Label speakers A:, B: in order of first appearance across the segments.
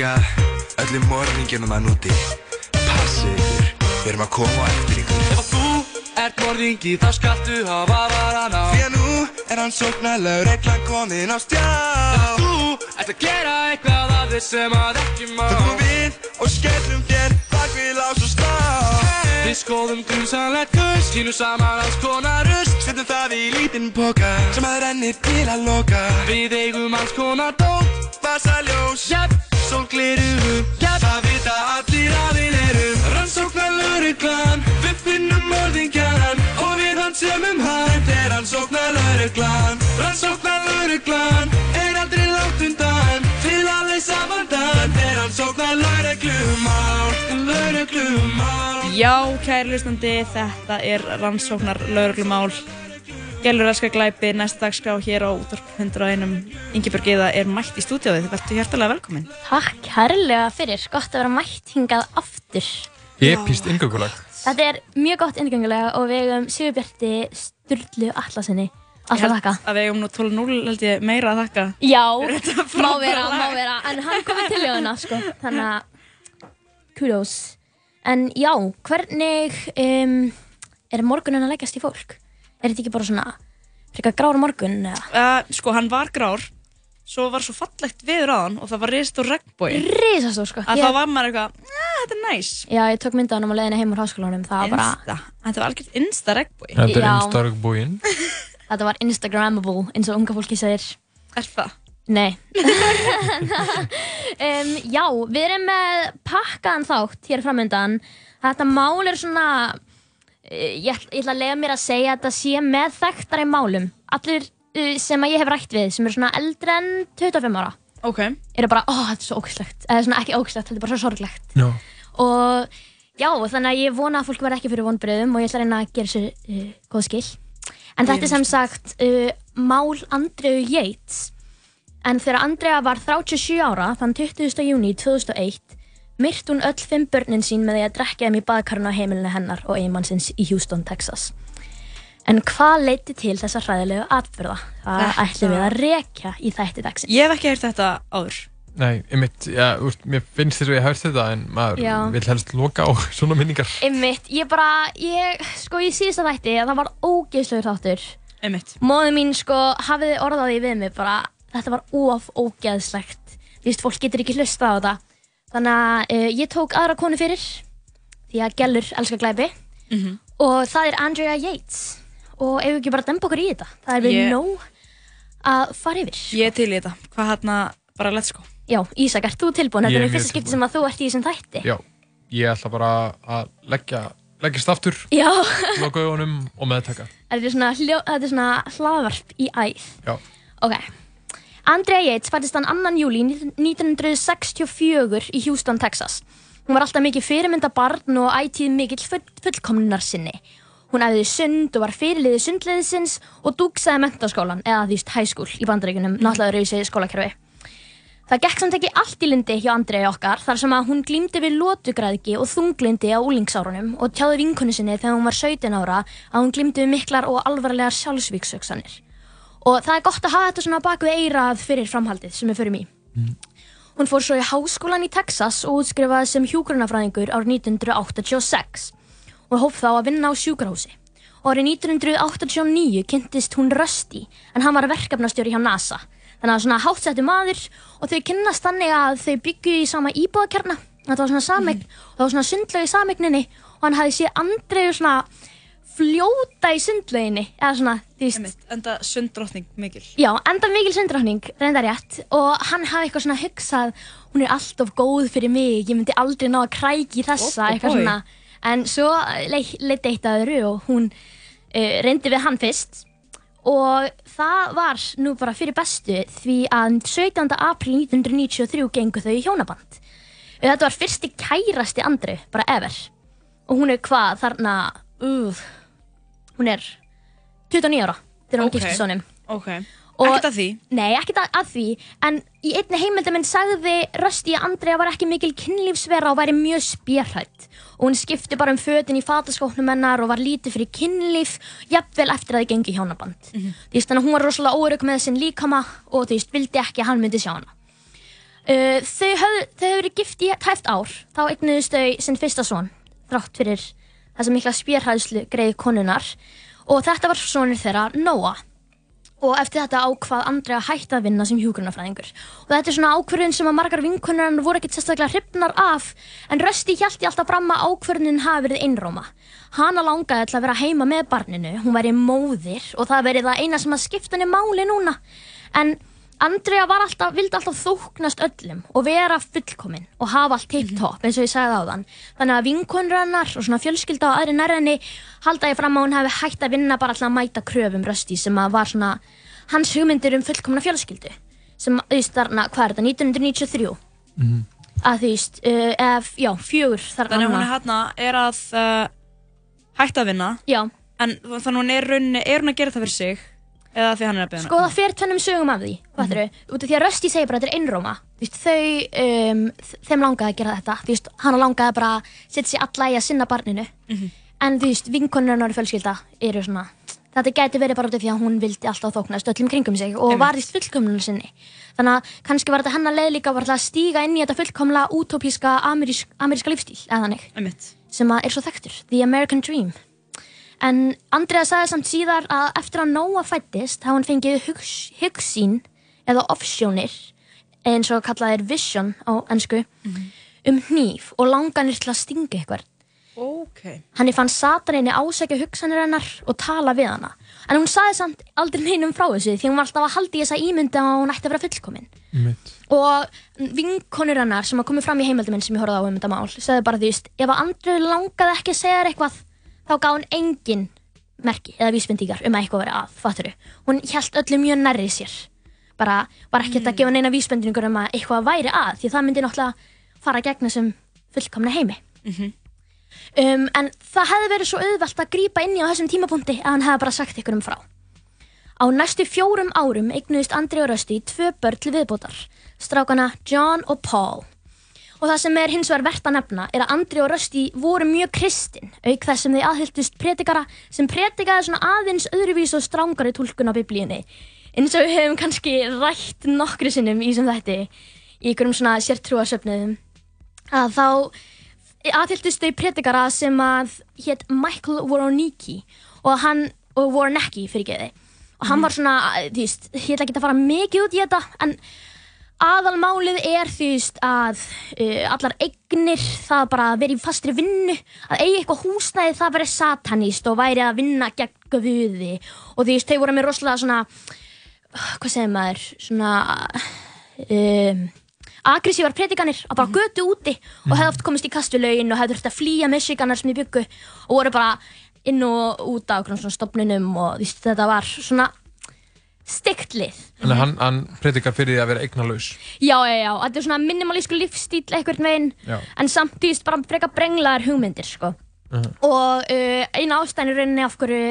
A: líka öllum morðingjunum að núti. Passið ykkur, við erum að koma á eftir ykkur.
B: Ef að þú ert morðingi þá skaltu hafa varan á.
A: Því að nú er hann sóknarlegur reglan komin á stjá.
B: Ef að þú ert að gera eitthvað af þess sem að ekki má.
A: Þá komum við og skellum þér bak við lás og slá
B: Við skoðum grunsamlegt gull, sínum saman alls konar rust
A: Setjum það í lítinn póka sem að rennir til að loka.
B: Við eigum alls konar dót,
A: Vasaljós,
B: jætt, sólgliru, jætt
A: það vita allir að við erum.
B: Rannsóknar lauruglan, við finnum morðingjan Og við hansumum hann
A: Þetta er hann sóknarlegur
B: Rannsóknar lauruglan, er aldrei langt undan Til að leysa vandan
A: Þetta er hann sóknarlegur
B: Lauruglumál
C: Já, kæri hlustandi, þetta er rannsóknar lauruglumál. Gælur elskar glæpi, næsta dagskrá hér á útvarp 101. Ingeborg Eða er mætt í stúdíóið, þið verður hjertalega velkomin.
D: Takk kærlega fyrir, gott að vera mætt hingað aftur.
E: Epíst inngöngulag.
D: Þetta er mjög gott inngöngulega og við hefum Sigurbjarti Sturlu Allasinni alltaf þakka.
C: að við eigum nú 12-0 held ég meira að þakka.
D: Já, má vera, má vera, en hann kom til ljóðuna, sko, þannig að kudos. En já, hvernig um, er morgunin að leggjast í fólk? Er þetta ekki bara svona frekar grár morgun eða?
C: Uh, sko, hann var grár, svo var svo fallegt veður á hann og það var reist úr regnbói.
D: Rísastór, sko.
C: Að
D: Ég-
C: þá var maður eitthvað, "Ah, þetta er næs.
D: Já, ég tók mynda á hann á leiðinu heim úr háskólanum, það var bara,
C: Insta. Þetta var algjört insta regnbói.
E: Þetta er
D: Já.
E: einstargbúinn.
D: þetta var Instagrammable, eins og unga fólki segir.
C: Er það?
D: Nei um, Já, við erum með pakkaðan þátt hér framöndan Þetta mál er svona ég, ætl- ég ætla að lega mér að segja að þetta sé með þekktari málum Allir uh, sem að ég hef rætt við sem eru svona eldri en 25 ára
C: Ok.
D: eru bara, ó, þetta er svo ógæslegt eða svona ekki ógæslegt, þetta er bara svo sorglegt
E: Já.
D: og já, þannig að ég vona að fólk verði ekki fyrir vonbröðum og ég ætla að reyna að gera sér uh, góð skil en þetta er sem sagt uh, mál Andreu Yates en þegar Andrea var 37 ára þann 20. júni 2001 myrt hún öll fimm börnin sín með því að drekka þeim í baðkarnu á heimilinu hennar og eiginmannsins í Houston, Texas en hvað leiti til þessa hræðilegu atbyrða? Það
C: Þetta-
D: ætlum við að rekja í þætti dagsins
C: Ég hef ekki heyrt þetta áður.
E: Nei, einmitt, já, úst, mér finnst þess að ég hef þetta en maður
D: Já.
E: vil helst loka á svona minningar.
D: Einmitt, ég bara, ég, sko í síðasta þætti að það var ógeðslegur þáttur
C: Einmitt.
D: Móðu mín, sko, hafiði orðaði við mig bara, þetta var of ógeðslegt Þú veist, fólk getur ekki hlusta á þetta Þannig að uh, ég tók aðra konu fyrir Því að gellur elskar glæpi
C: Mhm.
D: Og það er Andrea Yates Og ef við ekki bara dempa okkur í þetta Það er við
C: Ég-
D: nóg að fara yfir
C: Ég er til í þetta. Hvað hérna, bara let's go.
D: Já, Ísak, ert þú tilbúin? Þetta
E: Ég
D: er í
E: mjög
D: fyrsta skipti sem að þú ert í þessum þætti
E: Já, ég ætla bara að leggja, leggjast aftur,
D: Já,
E: loka augunum og meðtaka.
D: þetta er svona, er svona hlaðvarp í æð
E: Já.
D: Ok. Andrea Yates fættist hann 2. júli 1964 í Houston, Texas. Hún var alltaf mikið fyrirmynda barn og ætíð mikill full, fullkomnar sinni. Hún æfði sund og var fyrirliði sundliðisins og dúksaði mentaskólan, eða high school í bandaríkunum, náttúrulega rauðsig skólakerfi. Það gekk samt ekki allt í lindi hjá Andrei okkar þar sem að hún glýmdi við lótugræðki og þunglindi á úlingsárunum og tjáði vinkonu sinni þegar hún var 17 ára að hún glýmdi við miklar og alvarlegar sjálfsvíksöksanir. Og það er gott að hafa þetta svona bak við eirað fyrir framhaldið sem við förum í. Hún fór svo í háskólan í Texas og útskrifaði sem hjúgrunafræðingur árið 1986 og hóf þá að vinna á sjúkrahúsi. Og árið 1989 kynntist hún Rusty en hann var verkefnastjóri hjá NASA. Þannig að svona hátsettu maður og þau kynnast þannig að þau byggju í sama íbúðakjarna. Þetta var svona sameign og það var svona sundlaug í sameigninni og hann hafði séð Andreu svona fljóta í sundlauginni eða svona, þú veist,
C: Einmitt. Enda sunddrottning mikil.
D: Já, enda mikil sundrákning, reynda rétt og hann hafði eitthvað svona hugsað hún er alltof góð fyrir mig, ég myndi aldrei ná að kræki þessa,
C: Ó,
D: eitthvað
C: bói.
D: svona en svo leitt eitt að öðru og hún uh, reyndi við hann fyrst og það var nú bara fyrir bestu því að 17. april 1993 gengu þau í hjónaband þetta var fyrsti kærasti Andri, bara ever og hún er hvað þarna uh, hún er 29 ára þegar hún
C: Ok.
D: okay. giftist honum
C: Ok. Ekkert að því.
D: Nei, ekkert að, að því, en í einni heimildaminn sagði Rösti að Andrea var ekki mikil kynlífsvera og væri mjög spjörhætt og hún skipti bara um fötin í fataskóknum hennar og var lítið fyrir kynlíf jafnvel eftir að þið gengi hjónaband. Þú veist, þannig að hún var rosalega órygg með sinn líkama og þú veist, vildi ekki að hann myndi sjá hana. Uh, þau höfðu verið gift í tæft ár þá eignuðust þau sinn fyrsta son þrátt fyrir þessa mikla spjörhæðslu greið konunar og þetta var sonur þeirra Noah. Og eftir þetta ákvað Andri að hætta að vinna sem hjúgrunafræðingur og þetta er svona ákvörðun sem að margar vinkunar hann voru ekkert sérstaklega hrifnar af en Rösti hjælti alltaf fram að ákvörðunin hafi verið einróma. Hana langaði til að vera heima með barninu hún væri móðir og það verið það eina sem að skipta henni máli núna. En Andrea var alltaf, vildi alltaf þóknast öllum og vera fullkominn og hafa allt tipp-topp eins og ég sagði á þann. Þannig að vinkonur hennar og svona fjölskylda og aðri nærðinni halda ég fram að hún hefði hægt að vinna bara alltaf að mæta kröfum Rösti sem að var svona hans hugmyndir um fullkomna fjölskyldu sem, veist, þarna, hvað er þetta, 1993?
E: Mhm.
D: Að þú veist, uh, ef, já, fjögur þarna.
C: Þannig að hún er hérna er að uh, hætta að vinna
D: Já.
C: en þannig að hún er, rauninni, er hún að gera það fyrir sig eða því hann er að beða
D: Sko það fer tvennum sögum af því, hvað mm -hmm. út af því að Rösti segir bara að þetta er einróma Þú veist, þau, um, þeim langaði að gera þetta. Þú veist, hana langaði bara að setja sér alla í að sinna barninu. En þú veist, vinkonur hennar fjölskylda eru svona þetta gæti verið bara út af því að hún vildi alltaf þóknast öllum kringum sig og var í fullkomnunum sinni. Þannig að kannski var þetta hennar leið líka að stíga inn í þetta fullkomla amerísk, ameríska lífstíl eða þannig sem er svo þekktur, The American Dream En Andrea sagði samt síðar að eftir að Noah fættist hafa hann fengið hugs, hugsín eða offsjónir eins og kallað er vision á ennsku um hníf og langanir til að stinga eitthvað.
C: Ok.
D: Hann fann sataninni ásækja hugsanir hennar og tala við hana. En hún sagði samt aldrei neinum frá þessu því hún var alltaf að halda í þessa ímyndi að hún ætti að vera fullkomin.
E: Mitt.
D: Og vinkonur hennar sem að komið fram í heimilduminn sem ég horfði á um þetta mál sagði bara því, veist, ef að Andrew langaði ekki að segja þér eitthvað þá gaf hún engin merki eða vísbendingar um að eitthvað veri að, fatturu. Hún held öllu mjög nærri sér. Bara var ekkert að gefa neina vísbendingur um að eitthvað væri að því það myndi náttúrulega fara gegn þessum fullkomna heimi. Um, en það hefði verið svo auðvelt að grípa inn í á þessum tímapunkti að hann hefði bara sagt ykkur um frá. Á næstu fjórum árum eignuðist Andri og Rösti tvö börn til viðbótar, strákana John og Paul. Og það sem er hins vegar verðt að nefna er að Andri og Rösti voru mjög kristin, auk þess sem þau aðhylltust predikara sem predikaði svona aðeins öðruvís og strángari tólkun á biblíunni. Eins og við hefum kannski rætt nokkri sinnum í sem þetta í einhverjum svona sértrúasöfnuðum að þá aðhylltust þau predikara sem að hétt Michael Woronicki og hann, og Woronecki fyrir geði og hann var svona, þú veist, ég ætla ekki að fara mikið út í þetta en aðalmálið er veist að uh, allar eignir það bara að vera í fastri vinnu að eigi eitthvað húsnæði það verið satanist og væri að vinna gegn guði. Og veist, þeir voru með rosalega svona hvað segir maður svona um, agressívar predikanir að bara götu úti og hefði oft komist í kastulögin og hefði þurft að flýja Michiganar sem í byggu og voru bara inn og út á svona stopnunum og veist, þetta var svona stygt lið
E: Þannig að hann, hann predikar fyrir því að vera eignalaus.
D: Já, já, já, þetta er svona minimalísku lífstíl einhvern veginn, en samt þú veist, bara frekar brenglaðar hugmyndir, sko.
E: Mhm.
D: Og uh, eina ástæðin í rauninni af hverju,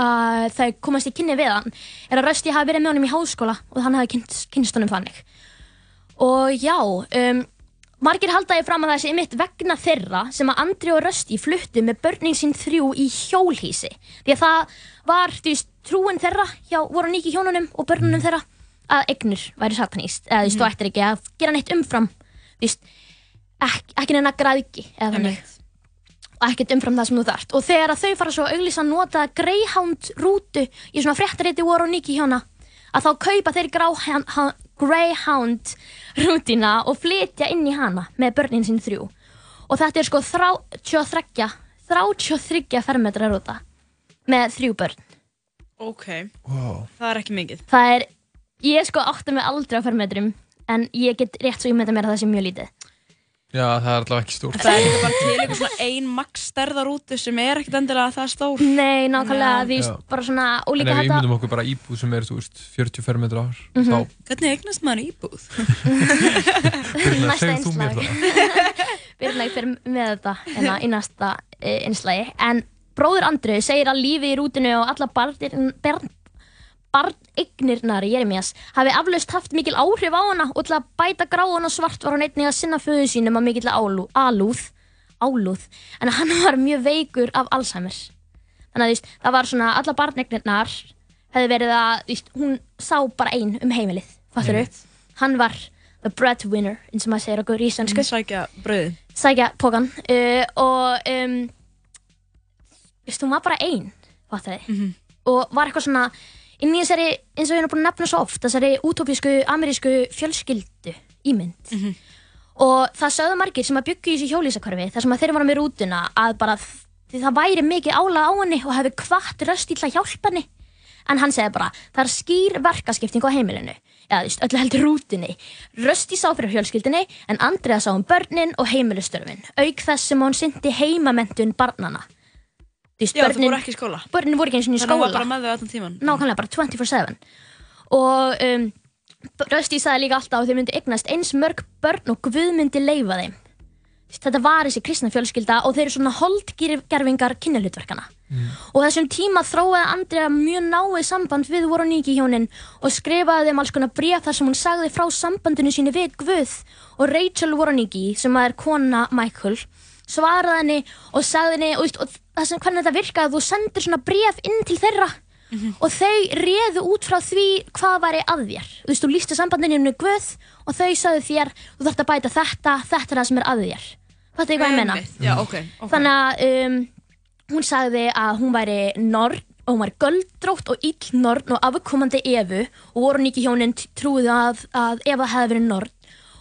D: að þau komast í kynni við hann, er að Rösti hafi verið með honum í háskóla og hann hafi kynst, kynst honum þannig. Og já, um, margir halda ég fram að það sé mitt vegna þeirra sem að Andri og Rösti fluttu með börnin sín þrjú í hjólhísi. Því að það var, þú veist, trúin þeirra hjá voru nýki hjónunum og börnunum þeirra að eignir væri satanist. Eða þú veist, þú ættir ekki að gera neitt umfram, þú veist, ekki, ekki neina græðki eða þannig. Og ekkert umfram það sem þú þarft. Og þegar þau fara svo að auglýsa að nota Greyhound rútu í svona fréttarétti voru nýki hjóna, að þá kaupa þeir Greyhound, Greyhound rútina og flytja inn í hana með börnin sín þrjú. Og þetta er sko 33, 33 fermetra rúta með þrjú börn.
C: Ok,
E: Wow.
C: það er ekki mikið.
D: Það er, ég sko átta mig aldrei á fermetrum en ég get rétt svo ímynda mér að það sé mjög lítið.
E: Já, það er allavega ekki stórt.
C: Það er bara til eitthvað svona ein max stærðarútu sem er ekkert endilega það stór.
D: Nei, nákvæmlega, því bara svona, og
E: En ef við ímyndum okkur bara íbúð sem er, þú veist, 40 fermetra ár,
D: Mhm.
E: þá
C: Hvernig eignast maður íbúð?
D: Næsta
E: segð þú mér það.
D: byrjulega fyrir með þetta hérna, í næsta einslægi, en bróður Andru segir að lífið í rútinu og alla barnir, barn, barneignirnar Jeremías hafi aflaust haft mikil áhrif á hana og til að bæta gráðan og svart var hann einnig að sinna föðu sínum að mikil álú, alúð, álúð, en hann var mjög veikur af Alzheimer. Þannig að veist, það var svona, alla barneignirnar hefði verið að, veist, hún sá bara ein um heimilið, fattur Hann var the breadwinner eins og maður segir okkur í íslensku
C: Sækja brauðið.
D: sækja pókan uh, og um, veist, hún var bara ein fattaði,
C: Mhm.
D: og var eitthvað svona inn í þessari, eins og ég er búin að nefna svo oft þessari útópísku, amerísku fjölskyldu ímynd.
C: Mhm.
D: og það sögðu margir sem að byggja í þessu hjólísakörfi þar sem að þeir voru með rútuna að bara það væri mikið álag á henni og hefði kvart röst til að hjálpa henni. En hann segði bara, það er skýr verkaskipting á heimilinu. Eða öllu heldur rútunni. Rösti sá fyrir fjölskyldinni en Andrea sá um börnin og heimilistörfin auk þess sem hún syndi heimamendun barnana Þú veist,
C: Já, það voru ekki í skóla.
D: börnin voru ekki eins og í
C: Þannig að hún var
D: skóla
C: bara með þau allan tíman.
D: nákvæmlega bara 24-7 og um, Rösti sagði líka alltaf að þau myndi eignast eins mörg börn og Guð myndi leifa þeim. Þetta var þessi kristna fjölskylda og þeir eru svona holdgerfingar kynnahlutverkana og þessum tíma þróaði Andrea mjög náið samband við Voroníki hjónin og skrifaði þeim alls konar bréf þar sem hún sagði frá sambandinu sínu við Guð og Rachel Voroníki sem er kona Michael svaraði henni og sagði henni og, og það sem hvernig þetta virkaði þú sendir svona bréf inn til þeirra og þau réðu út frá því hvað væri að þér þú veist, þú lísti sambandinu með Guð og þau sagði þér, þú þarft að bæta þetta þetta er það sem er að þér þetta er hvað ég menna
C: Einmitt. Já, ok. ok.
D: þannig að um, hún sagði að hún væri norn og hún væri göldrótt og ill norn og afkomandi Evu og voru nýki hjónin trúið að, að Eva hefði verið norn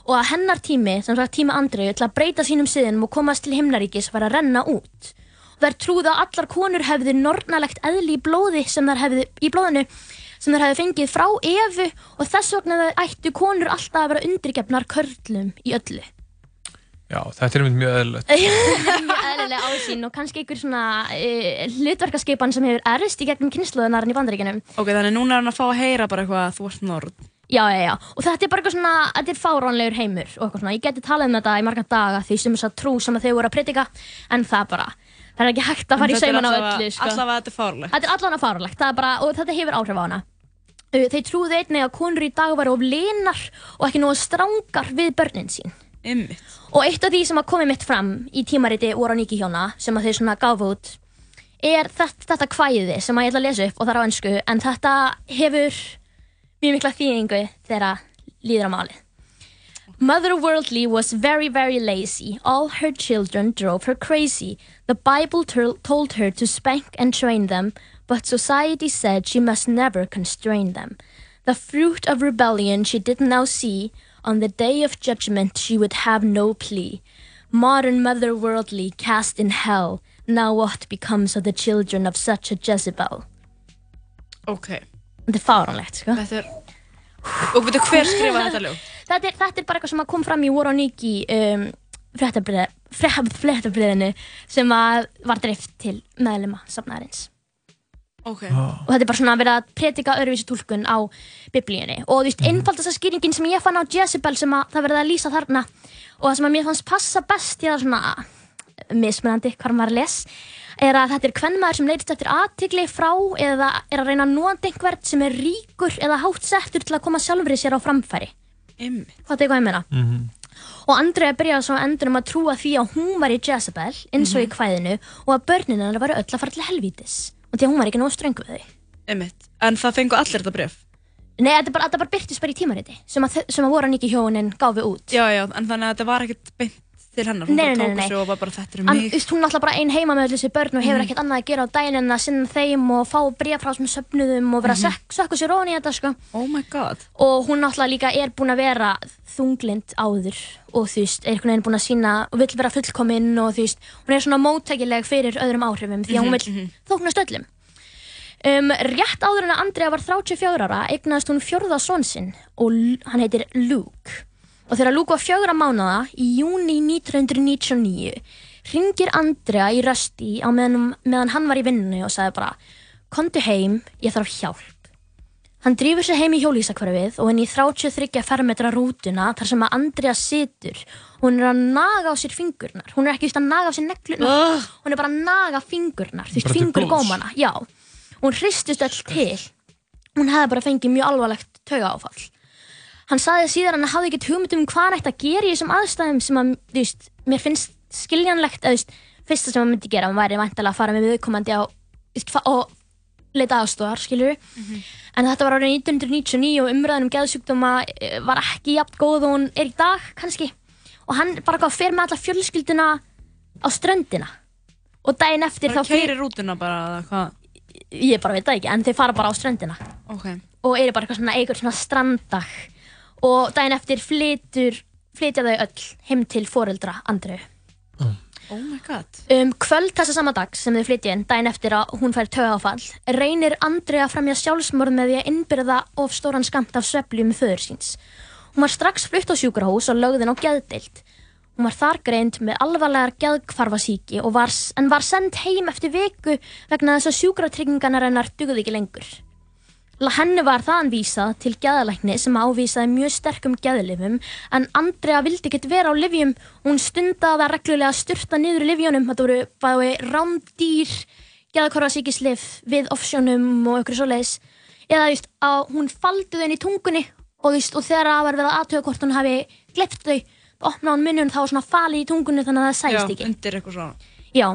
D: og að hennar tími, sem sagt tími Andreu til að breyta sínum siðinum og komast til himnaríkis var að renna út og þær trúið að allar konur hefði nornalegt eðli í blóði sem þær hefði í blóðinu sem þær hefði fengið frá Evu og þess vegna ættu konur alltaf að vera undirgefnar körlum í öllu
E: Já, þetta er mjög eðlilegt.
D: mjög eðlilega ásýn og kannski einhver svona uh, hlutverkaskipan sem hefur erist í gegnum kynnslóðunar í bandaríkinum.
C: Ok, þannig núna er hann að fá að heyra bara eitthvað að þú ert norð.
D: Já, já, já. Og þetta er bara eitthvað svona, þetta er fáránlegur heimur og eitthvað svona. Ég geti talað um þetta í marga daga því sem þess að trú sem að þau voru að predika, en það bara, það er ekki hægt að fara í sauman á öllu, sko.
C: Allavega þetta er fárlegt.
D: Þetta er allan að fáránlegt, það er bara, og þetta hefur áhrif á hana. Þeir trúðu einnig að konur í dag væri of linar og ekki nógu strángar við börnin sín.
C: Ymmit.
D: Og eitt af því sem að komið mitt fram í tímariti voru á Niki hjóna sem að þau svona gaf út er þetta, þetta kvæði sem að ég ætla að lesa upp og það er á ennsku en þetta hefur mjög mikla þýðingu þegar líður á málið. Mother Worldly was very, very lazy. All her children drove her crazy. The Bible told her to spank and train them, but society said she must never constrain them. The fruit of rebellion she did now see. On the day of judgment she would have no plea. Modern Mother Worldly cast in hell. Now what becomes of the children of such a Jezebel?
C: Ok.
D: Þetta er fáránlegt, sko.
C: Þetta er... Og veitu hver skrifaði þetta lög?
D: þetta er, þetta er bara eitthvað sem að kom fram í War on Niki um, fréttabriðinu sem að var dreift til meðlema safnaðarins
C: Ok.
D: og þetta er bara svona að vera að predika öðruvísi túlkun á biblíunni og þú veist, einfaldast að skýringin sem ég fann á Jezebel sem að það verði að lýsa þarna og það sem að mér fannst passa best í það svona mismunandi hvar maður les er að þetta er hvernmaður sem leitist eftir aðtigli frá eða er að reyna að nota einhvern sem er ríkur eða hátt settur til að koma sjálfri sér á framfæri.
C: Ymmit.
D: hvað er hvað ég meina? Og Andrea byrjaði svo endunum að trúa því að hún var í Jezebel eins og í kvæðinu og að börnin hennar væri öll að fara til helvítis. Og því að hún var ekki nógu ströng við þau.
C: Ymmit. En það fengu allir þetta bref?
D: Nei, þetta bara, þetta bara byrtist bara í tímariti sem að, sem að voru hann ekki hjónin gáfi út.
C: Já, já, en þannig að þetta var ekkert beint til hennar. Hún bara tók þessu og var bara þetta er mig.
D: veist, hún er alltaf bara ein heima með öll þessi börn og hefur ekkert annað að gera á daginn en að sinna þeim og fá bréf frá þessum söfnuðum og vera að mm sökku sér ofan í þetta sko.
C: Oh my god.
D: og hún náttúrulega líka er búin að vera þunglind áður og þú veist, er einhvern veginn búin að sína og vill vera fullkominn og þú veist, hún er svona móttækileg fyrir öðrum áhrifum því að hún vill þóknast öllum um, Rétt áður en að Andrea var 34 ára eignaðist hún fjórða son sinn og hann heitir Luke og þegar Luke var fjögra mánuða í júni 1999 ringir Andrea í rösti á meðan, meðan hann var í vinnunni og sagði bara Kondu heim, ég þarf hjálp Hann drýfur sig heim í hjólísakvarfið og inn í 33 fermetra rútuna þar sem að Andrea situr. Hún er að naga á sér fingurnar. Hún er ekki just að naga á sér neglunar. Hún er bara að naga fingurnar. Þú veist, fingurgómana. Já. Hún hristist öll til. Hún hefði bara fengið mjög alvarlegt tauga áfall. Hann saði síðan að hann hafði ekkert hugmynd um hvað hann ætti að gera í þessum aðstæðum sem að, þú veist, mér finnst skiljanlegt að, þú veist, fyrsta sem hann myndi gera, hann væri væntalega að fara með viðkomandi á, og leita aðstofar, skilur en þetta var árið 1999 og umræðan um geðsjúkdóma eh, var ekki jafn góð og hún er í dag kannski. Og hann bara hvað fer með alla fjölskylduna á ströndina. Og daginn eftir
C: Bara
D: þá fer
C: keiri rútuna bara, eða hvað?
D: ég bara veit það ekki, en þeir fara bara á ströndina.
C: Ok.
D: og eru bara eitthvað svona, eitthvað svona strandag og daginn eftir flytur, flytja þau öll heim til foreldra Andreu.
C: Oh my god.
D: Um kvöld þessa sama dag sem þau flytja inn, daginn eftir að hún fær tögafall, reynir Andrea að fremja sjálfsmorð með því að innbyrða of stóran skamt af með föður síns. Hún var strax flutt á sjúkrahús og lögðin á geðdeild. Hún var þar greind með alvarlegar var, en var send heim eftir viku vegna þess að sjúkratryggingarnar hennar dugði ekki lengur. Henni var þaðan vísað til geðalækni sem ávísaði mjög sterkum geðlifum en Andrea vildi ekkert vera á livjum og hún stundaði að reglulega styrta niður livjónum. Þetta voru bæði rámdýr, geðakorfasíkislif við offsjónum og ykkur svoleiðis. Eða þú veist, að hún faldi þau í tungunni og, veist, og þegar það var verið að aðtöga hvort hún hafi glept þau, opnaði hún munnum þá var svona fali í tungunni þannig að það sæst
C: Já,
D: ekki.
C: undir eitthvað svona.
D: Já.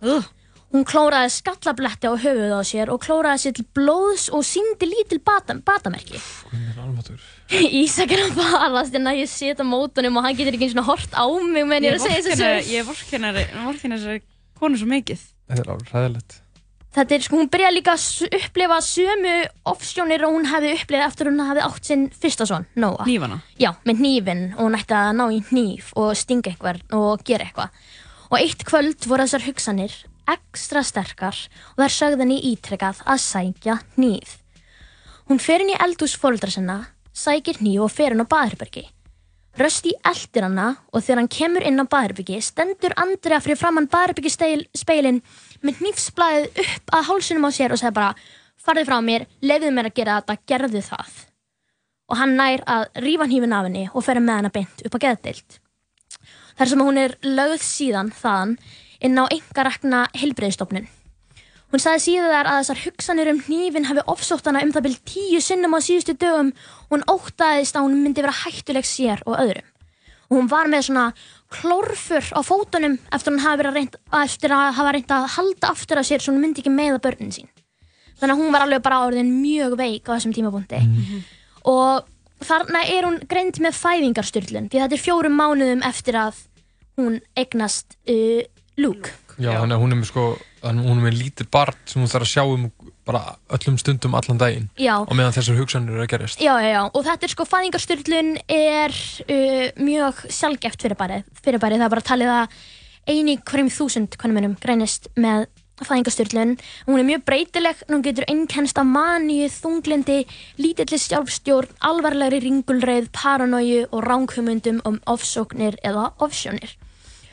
C: Ugh.
D: Hún klóraði skallabletti á höfuð á sér og klóraði sér til blóðs og síndi lítil bata, batamerki.
E: Guðmur almatur.
D: Ísak er að farast en að ég set á mótunum og hann getur ekki eins og hort á mig meðan ég er að segja þessu sögur.
C: Ég vorkenni þessari konu svo mikið.
E: Þetta er alveg ræðilegt.
D: Þetta er sko, hún byrjaði líka að upplifa sömu offsjónir og hún hefði upplifað eftir hún hefði átt sinn fyrsta son, Nóa.
C: Hnífana.
D: Já, með hnífinn og hún ætti að ná í hníf og stinga eitthvað og gera eitthvað. Og eitt kvöld voru þessar hugsanir ekstra sterkar og þær sögðu henni ítrekkað að sækja hníf. Hún fer inn í eldhús fóruldra sinna, sækir hníf og fer inn á baðherbergi. Rösti eldir hana og þegar hann kemur inn á baðherbyggi stendur Andrea fyrir framann baðherbyggi speilin með hnífsblæðið upp að hálsunum á sér og segir bara farðu frá mér, lefðu mér að gera þetta, gerðu það. Og hann nær að rífa hnífin af henni og fer með hana beint upp á geðdeild. Þar sem hún er lögð síðan þaðan inn á engarekna heilbreyðstofnun. Hún sagði síðar að þessar hugsanir um hnífin hafi ofsótt hana um það byrj tíu sinnum á síðustu dögum og hún óttaðist að hún myndi vera hættuleg sér og öðrum. Og hún var með svona klórfur á fótunum eftir, að reynt, eftir að hafa reynt að halda aftur af sér svo hún myndi ekki meða börnin sín. Þannig að hún var alveg bara orðin mjög veik á þessum tímapunkti. Og þarna er hún greind með fæðingarstyrlun því þetta er fjórum mánuðum eftir að hún eignast uh, Luke.
E: Já, þannig að hún er með sko, að hún er með lítið barn sem hún þarf að sjá um bara öllum stundum allan daginn.
D: Já.
E: Og meðan þessar hugsanir eru að gerast.
D: Já, já, já, og þetta er sko, fæðingarstyrlun er uh, mjög sjálfgeft fyrirbæri, fyrirbæri, það er bara talið að eini hverjum þúsund konumennum greinist með fæðingarstyrlun. Hún er mjög breytileg, hún getur einkennst af maníu, þunglindi, lítilli sjálfstjórn, alvarlegri ringulreið, paranóju og ránkumundum um ofsóknir eða ofsjónir.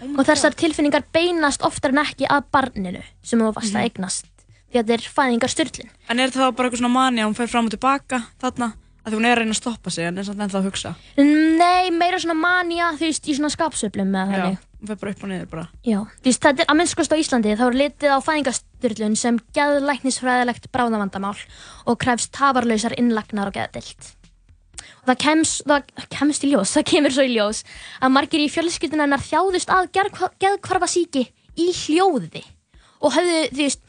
D: Og þessar tilfinningar beinast oftar en ekki að barninu sem þú varst að eignast því að þetta er fæðingarstyrlun.
C: En er það bara eitthvað svona mani að hún fer fram og tilbaka þarna? Að því hún er að reyna að stoppa sig en er samt ennþá að hugsa.
D: Nei, meira svona manja, þú veist, í svona skapsöflum með
C: Já,
D: þannig.
C: hún fer bara upp og niður bara.
D: Já, þú veist, þetta er að minnskust á Íslandi þá er litið á fæðingarstyrlun sem geðlæknisfræðilegt bráðavandamál og krefst tafarlausar innlagnar og geðdilt. Það kemst, það kemst í ljós, það kemur svo í ljós að margir í fjölskyldun hennar þjáðust að geðkvarfa síki í hljóði og höfðu, þú veist,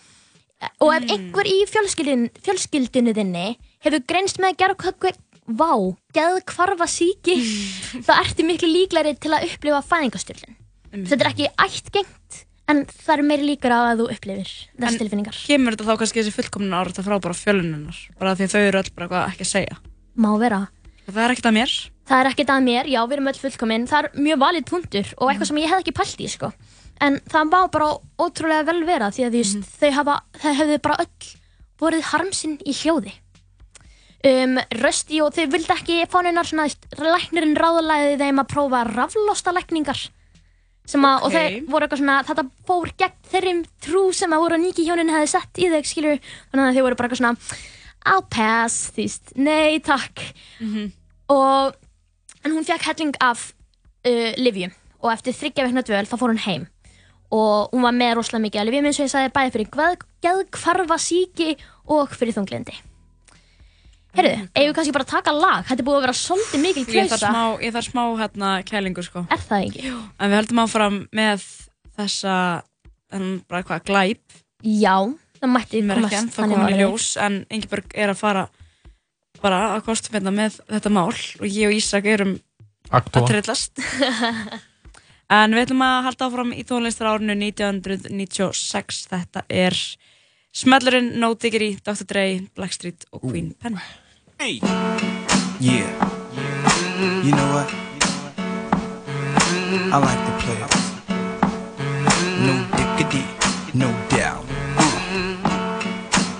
D: og ef einhver í fjölskyldun, fjölskyldunni þinni hefur greinst með geðkvarfa, vá, geðkvarfa síki, þá ertu miklu líklegri til að upplifa fæðingarstyrlun. Þetta er ekki ættgengt en það er meiri líkur á að þú upplifir þessar
C: En
D: tilfinningar.
C: Kemur þetta þá kannski þessi fullkomnun ára frá bara fjölununnar? Bara því þau eru öll bara ekki að segja.
D: Má vera.
C: Það er ekkert að mér.
D: Það er ekkert að mér, já við erum öll fullkomin, það er mjög valið punktur og eitthvað sem ég hef ekki pælt í sko. En það má bara ótrúlega vel vera því að veist, þau hefðu bara öll vorið harmsinn í hljóði. Um, rösti og þau vildi ekki fá neinar svona, læknirinn ráðalæði þeim að prófa raflosta lækningar að, og
C: Ok.
D: þau voru eitthvað svona, þetta fór gegn þeirrim trú sem að voru nýki hjónin hefði sett í þau, skilur, þannig að þau voru bara eitthvað svona, I'll pass, veist, nei takk. Og, en hún fekk helling af uh, livjum og eftir þryggja vekna dvöl þá fór hún heim og hún var með rosalega mikið af livjum eins og ég sagði bæði fyrir geð, geðkvarfa síki og fyrir þunglindi. Herru, eigum við kannski bara að taka lag? Þetta er búið að vera svolítið mikil klausa.
C: smá, ég þarf smá hérna kælingu sko.
D: Er það ekki?
C: En við höldum áfram með þessa, en bara hvað, glæp.
D: Já, Það mætti
C: er
D: komast þannig
C: í
D: máli.
C: ljós en Ingeborg er að fara bara að kostum hérna með þetta mál og ég og Ísak erum að
E: Aktóa.
C: trillast en við ætlum að halda áfram í tónlistar árinu 1996 þetta er Smellurinn, No Diggity, Dr. Dre, Blackstreet og Queen Pen
B: Hey. Yeah. You know what? I like the players. No diggity, no doubt.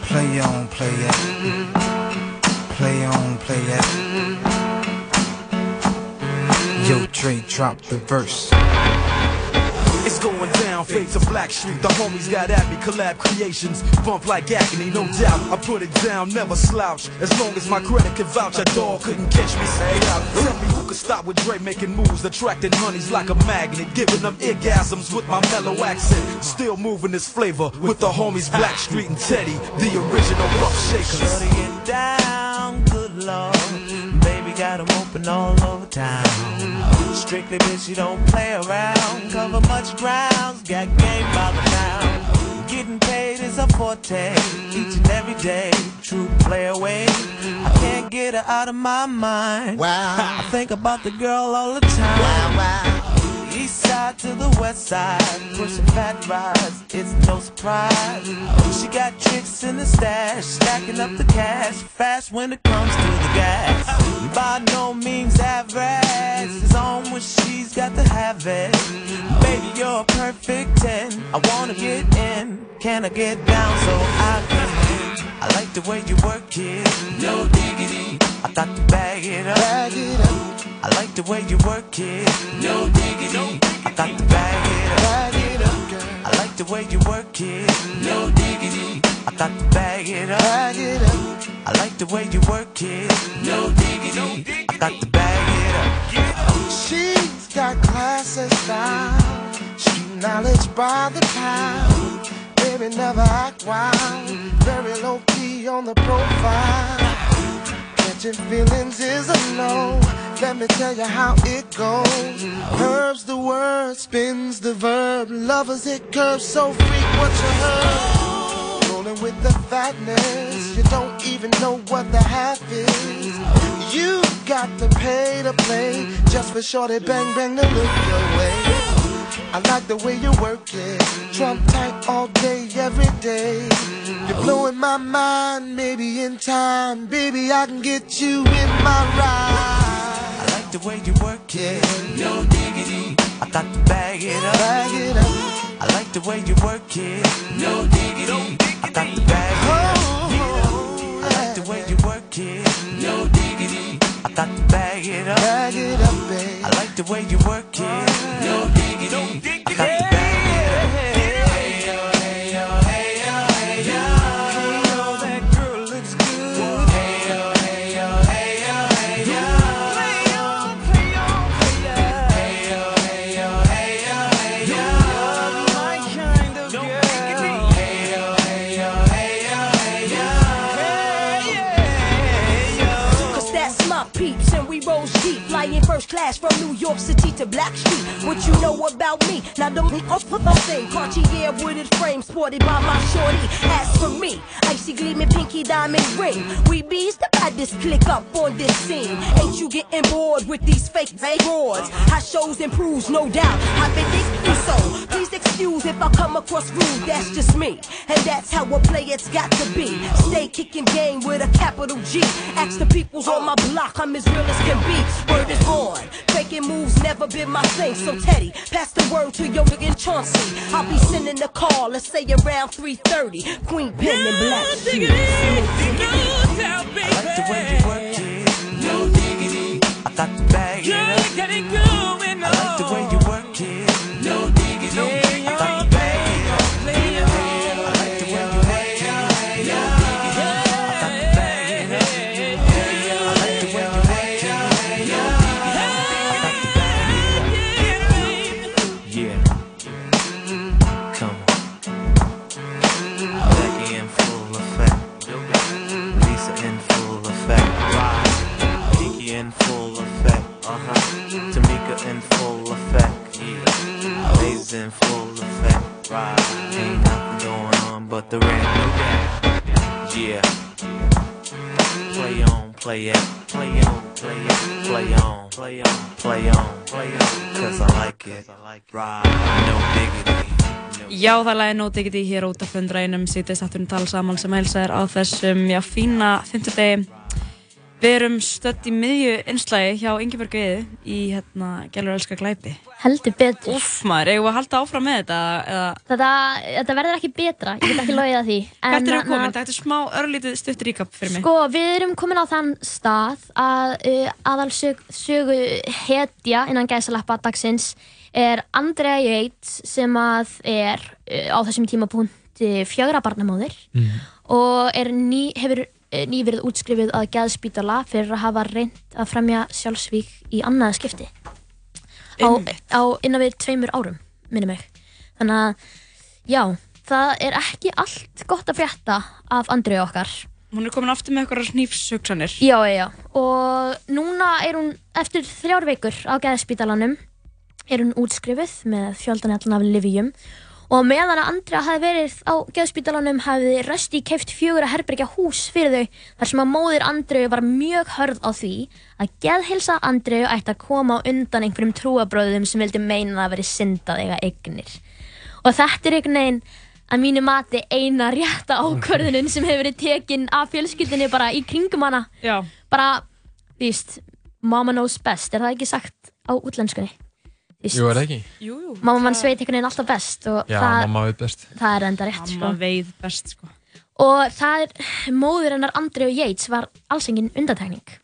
B: Play on, play it. Play on, play it. Yo, Dre, drop the verse.
F: It's going down, fade to Black Street. The homies got at me, collab creations. Bump like agony, no doubt. I put it down, never slouch. As long as my credit can vouch, a dog couldn't catch me. Say. Tell me who could stop with Dre making moves, attracting honeys like a magnet, giving them orgasms with my mellow accent. Still moving this flavor with the homies Black Street and Teddy, the original rough shakers.
G: Get down, good lord. Got 'em open all over town. Strictly bitch, you don't play around. Cover much grounds, got game by the pound. Getting paid is a forte, each and every day. True play away. I can't get her out of my mind. Wow. I think about the girl all the time. Wow, wow. East side to the west side, pushing fat rides, it's no surprise. She got tricks in the stash, stacking up the cash, fast when it comes to gas. By no means average, it's on when she's got to have it. Baby, you're a perfect 10, I wanna get in, can I get down so I can? I like the way you work it, no diggity. I got to bag it up. Bag it up. I like the way you work it. No diggity. I got to bag it up. Bag it up. I like the way you work it. No diggity. I got to bag it up. Bag it up. I like the way you work it. No diggity. I got the bag it up.
H: Oh, she's got class and style, street knowledge by the pound. Baby never act wild, very low key on the profile. Catching feelings is a no. Let me tell you how it goes. Herbs the word, spins the verb. Lovers it curves so frequent you heard. With the fatness, you don't even know what the half is. You got the pay to play just for shorty bang bang to look your way. I like the way you work it, trump tight all day, every day. You're blowing my mind, maybe in time, baby I can get you in my ride.
G: I like the way you work it. No diggity. I got to bag it up.
H: Bag it up.
G: I like the way you work it. No diggity. I like the way you work it. No diggity. I bag it up.
H: Bag it up, babe.
G: I like the way you work it. No diggity. I got
I: flash from New York City to Black Street. What you know about me? Now don't we up for the thing. Cartier wooded frame sported by my shorty. As for me, icy gleaming pinky diamond ring. We bees the baddest click up on this scene. Ain't you getting bored with these fake fake broads? How shows improves, no doubt I've been thinking so. Please excuse if I come across rude, that's just me. And that's how a play it's got to be. Stay kicking game with a capital G. Ask the peoples on my block, I'm as real as can be. Word is on, faking moves never been my thing So Teddy, pass the word to your nigga Chauncey I'll be sending a call, let's say around 3.30 Queen Pen and Black Shoes
G: I like the way you work it. No diggity. I got to bag it up. I like the way Play on, play it, play it, play on, play on, play on, cause I like it. Ride, no diggity.
C: Já, það er lagið No Diggity hér út af fundrainum sýtist afturinn tala saman sem heilsa er á þessum já, fína fimmtudegi. Við erum stödd í miðju einslægi hjá Ingeborg Eiði í hérna Gælur elska glæpi.
D: Heldur betur.
C: Úff maður, eigum við að halda áfram með þetta eða
D: Þetta, þetta verður ekki betra, ég get ekki logið að því. En
C: hvert er það
D: þarna-
C: komin? Þetta er smá örlítið stutt ríkap fyrir mig.
D: Sko, við erum komin á þann stað að uh, aðal sög, sögu hetja innan gæsalappa dagsins er Andrea Yates sem að er uh, á þessum tímapunkti fjögra barnamóðir og er ný, hefur uh, nýverið útskrifið að geðspítala fyrir að hafa reynd að fremja sjálfsvík í annaða skipti á, á innan við tveimur árum, minni mig þannig að, já, það er ekki allt gott að frétta af Andrea okkar
C: Hún er komin aftur með eitthvað snífshugsanir.
D: Já, já. Og núna er hún, eftir þrjár vikur á geðspítalanum, er hún útskrifuð með fjöldanallan af livjum og meðan að Andrea hafi verið á geðspítalanum hafi Rösti keift fjögur að herbergja hús fyrir þau þar sem að móðir Andreu var mjög hörð á því að geðhilsa Andreu ætti að koma undan einhverjum trúabröðum sem vildi meina að veri syndað eiga eignir. Og þetta er einhvern veginn að mínu mati eina rétta ákvörðunin sem hefur verið tekin af fjölskyldinni bara í kringum hana.
C: Já.
D: Bara, veist, mama knows best, er það ekki sagt á útlenskunni?
E: Jú, er það ekki?
C: Jú, jú.
D: Mamma mann sveit einhvern veginn alltaf best og
E: Já,
D: það,
E: mamma veit best.
D: það er enda rétt, sko.
C: Mamma veið best, sko.
D: Og það er, móður hennar Andreu Yates var alls engin undantekning.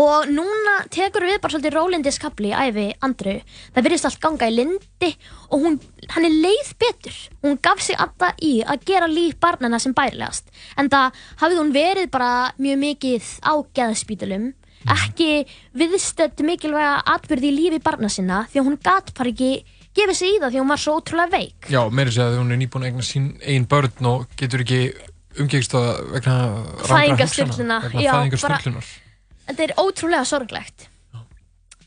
D: Og núna tekur við bara svolítið rólindiskabli í æfi Andreu. Það virðist allt ganga í lindi og hún, hann er leið betur. Hún gaf sig alltaf í að gera líf barnana sem bærilegast. En það hafði hún verið bara mjög mikið á geðspítalum, ekki viðstödd mikilvæga atbyrði í lífi barna sinna því að hún gat bara ekki gefið sig í það því að hún var svo ótrúlega veik.
E: Já, meiri segja að hún er nýbúin að eigna sín einn börn og getur ekki umgengst að vegna
D: já,
E: fæðingarstyrlunar.
D: þetta er ótrúlega sorglegt.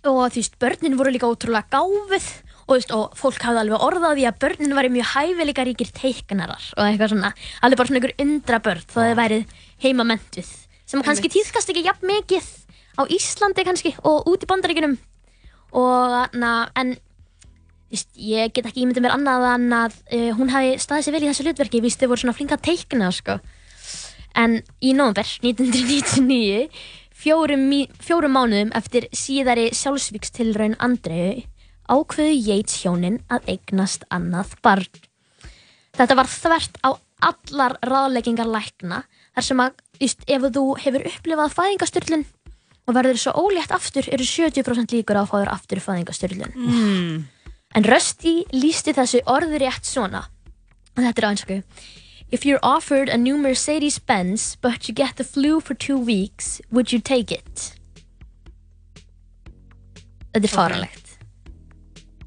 D: Og þú veist, börnin voru líka ótrúlega gáfið og, veist, og fólk hafði alveg orðað því að börnin væri mjög hæfileika ríkir teiknarar og eitthvað svona, alveg bara svona einhver undra börn þó þau værið heimamentuð sem kannski tíðkast ekki jafn mikið á Íslandi kannski og út í bandaríkunum og na, en veist, ég get ekki ímyndið mér annað en að uh, hún hafi staðið sér vel í þessu hlutverki, víst þau voru svona flinka að teikna sko. En í nóvember 1999, fjórum, fjórum mánuðum eftir síðari sjálfsvíkstilraun Andreu, ákveðu Yates hjónin að eignast annað barn. Þetta var þvert á allar ráðleggingar lækna, þar sem að just, ef þú hefur upplifað fæðingasturlun og verður svo ólétt aftur, eru 70% líkur á að fá þér aftur fæðingasturlun.
C: Mm.
D: En Rusty lísti þessu orðurétt svona og þetta er á einsku If you're offered a new Mercedes-Benz but you get the flu for two weeks, would you take it? Þetta er fáranlegt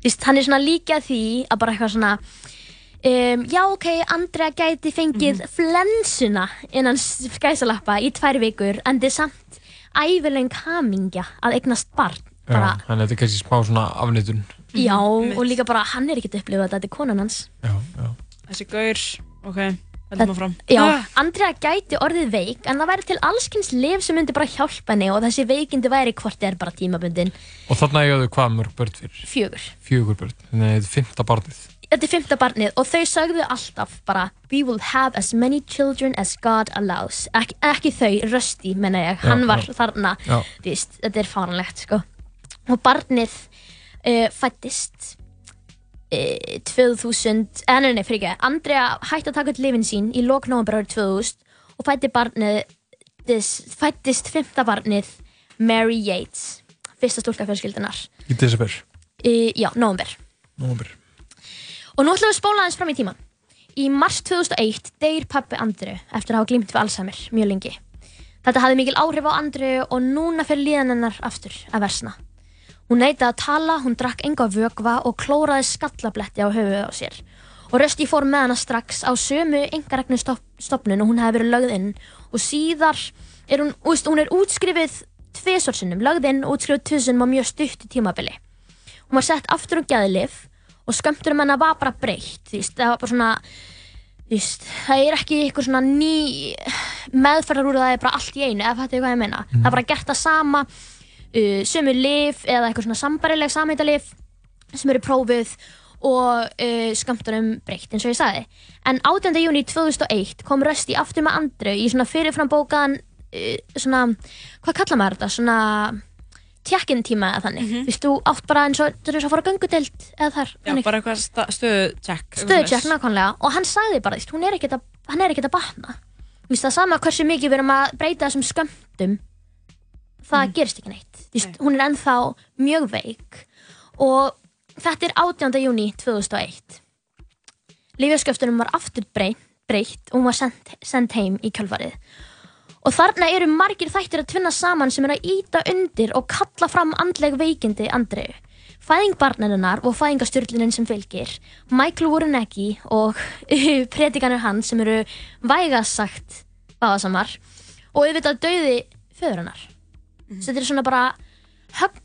D: Vist, hann er svona líka því að bara eitthvað svona um, Já, ok, Andrea gæti fengið flensuna innan skæsalappa í tvær vikur en er samt æfileg hamingja að eignast barn
E: Já,
D: bara,
E: þannig að þetta er kannski smá svona afnitun.
D: Já, og líka bara hann er ekkert upplifað þetta, þetta er konan hans
E: Já, já.
C: Þessi gaur, ok, heldum áfram.
D: Já,
C: Ah.
D: Andrea gæti orðið veik en það væri til allskins lif sem myndi bara hjálpa henni og þessi veikindi væri hvort er bara tímabundin
E: Og þarna eiga þau hvað mörg börn fyrir?
D: fjögur.
E: Fjögur börn. Þannig að þetta er fymta barnið.
D: Þetta er fymta barnið og þau sagðu alltaf bara We will have as many children as God allows. Ek, Ekki þau, Rösti menna ég, hann
E: Já,
D: var
E: já.
D: þarna veist, Þetta er fáranlegt sko. Og barnið uh, fættist uh, 2000 eh, nei, nei, fyrir ekki Andrea hætti að taka upp lifin sín í lok nóvember árið 2000 og fætti barnið þess, fættist fymta barnið Mary Yates fyrsta stúlka fjölskyldunar
E: Í desember.
D: uh, Já, nóvember.
E: Nóvember.
D: Og nú ætlum við að spóla aðeins fram í tíman. Í mars 2001 deyr pappi Andru eftir að hafa glýmt við Alzheimer mjög lengi. Þetta hafði mikil áhrif á Andru og núna fyrir líðan hennar aftur að versna. Hún neitaði að tala, hún drakk enga vögva og klóraði skallabletti á höfuð á sér. Og Rösti fór með hana strax á sömu engaregnu stopnun og hún hefði verið lögð inn og síðar er hún, úst, hún er útskrifið tvisorsinnum, lögð inn og útskrifið tvisorsinnum á mjög stuttu tímabili. Hún var sett aftur á geðlif og skömmtunum hennar var bara breytt það var bara svona veist, það er ekki eitthvað svona ný meðferðar úr það er bara allt í einu, ef þetta er hvað ég meina. Það er bara gert það sama, uh, sömu lif eða eitthvað svona sambarileg samhættalif sem eru prófið og uh, skamtunum breytt eins og ég sagði. En 18. júni 2001 kom Rösti aftur með Andru í svona fyrirframbókaðan uh, svona, hvað kallar maður þetta, svona tjekkinn tíma eða þannig. Þú veist, þú átt bara eins og, þú veist, að fara að göngudeld eða þar.
C: Já, bara eitthvað stöðu-check.
D: Stöðucheck nákvæmlega og hann sagði bara, þú veist, hún er ekkert að, hann er ekkert að batna. Þú veist, það sama hversu mikið við erum að breyta þessum skömmtum, það gerist ekki neitt. Þú veist, hún er ennþá mjög veik og þetta er 18. júni 2001. Lífjaskjöftunum var aftur breytt, og hún var send, send heim í kjölfarið. Og þarna eru margir þættir að tvinna saman sem er að íta undir og kalla fram andleg veikindi Andreu. Fæðing barnarinnar og fæðingastjörlunin sem fylgir, Michael Warreneggi og predikanir hans sem eru vægast sagt báðasamar og auðvitað dauði föðurinnar. Så þetta er svona bara högg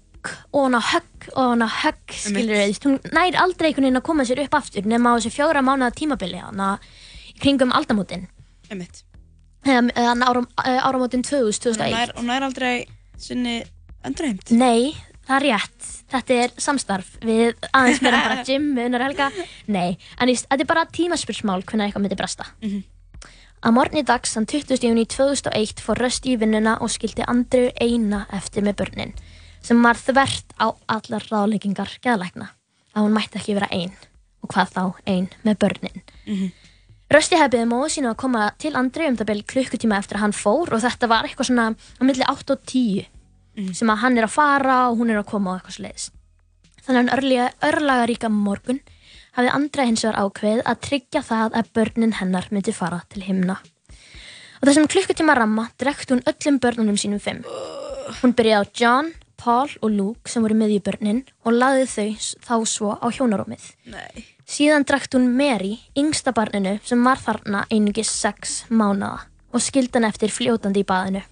D: og hana högg og hana högg skilur við, hún nær aldrei einhvern veginn að koma sér upp aftur nema á þessu fjóra mánuða tímabili hana kringum aldamótin.
C: Einmitt.
D: Þannig áram, eh, áramótin 2000,
C: Hún
D: 2001.
C: nær, hún nær aldrei sinni endurheimt.
D: Nei, það er rétt. Þetta er samstarf við aðeins meira bara gym með unnar helga. Nei, en þetta er bara tímaspursmál hvernig eitthvað myndi bresta. Að morgni dags, þann 20. júni 2001, fór Rösti í vinnuna og skildi Andrew eina eftir með börnin, sem var þvert á allar ráðleggingar geðlækna, að hún mætti ekki vera ein, og hvað þá ein með börnin. Rösti hefði beðið móðu sína að koma til Andri um það byrja klukkutíma eftir að hann fór og þetta var eitthvað svona á milli 8 og 10 sem að hann er að fara og hún er að koma og eitthvað sliðis. Þannig að örlega, örlaga ríka morgun hafði Andra hins vegar ákveð að tryggja það að börnin hennar myndi fara til himna. Og þessum klukkutíma ramma drekkt hún öllum börnunum sínum fimm. Hún byrjaði á John, Paul og Luke sem voru með í börnin og laði þau þá svo á hjónarómið.
C: Nei.
D: Síðan drakkt hún Mary, yngsta barninu, sem var þarna einungis sex mánaða og skildi hann eftir fljótandi í baðinu.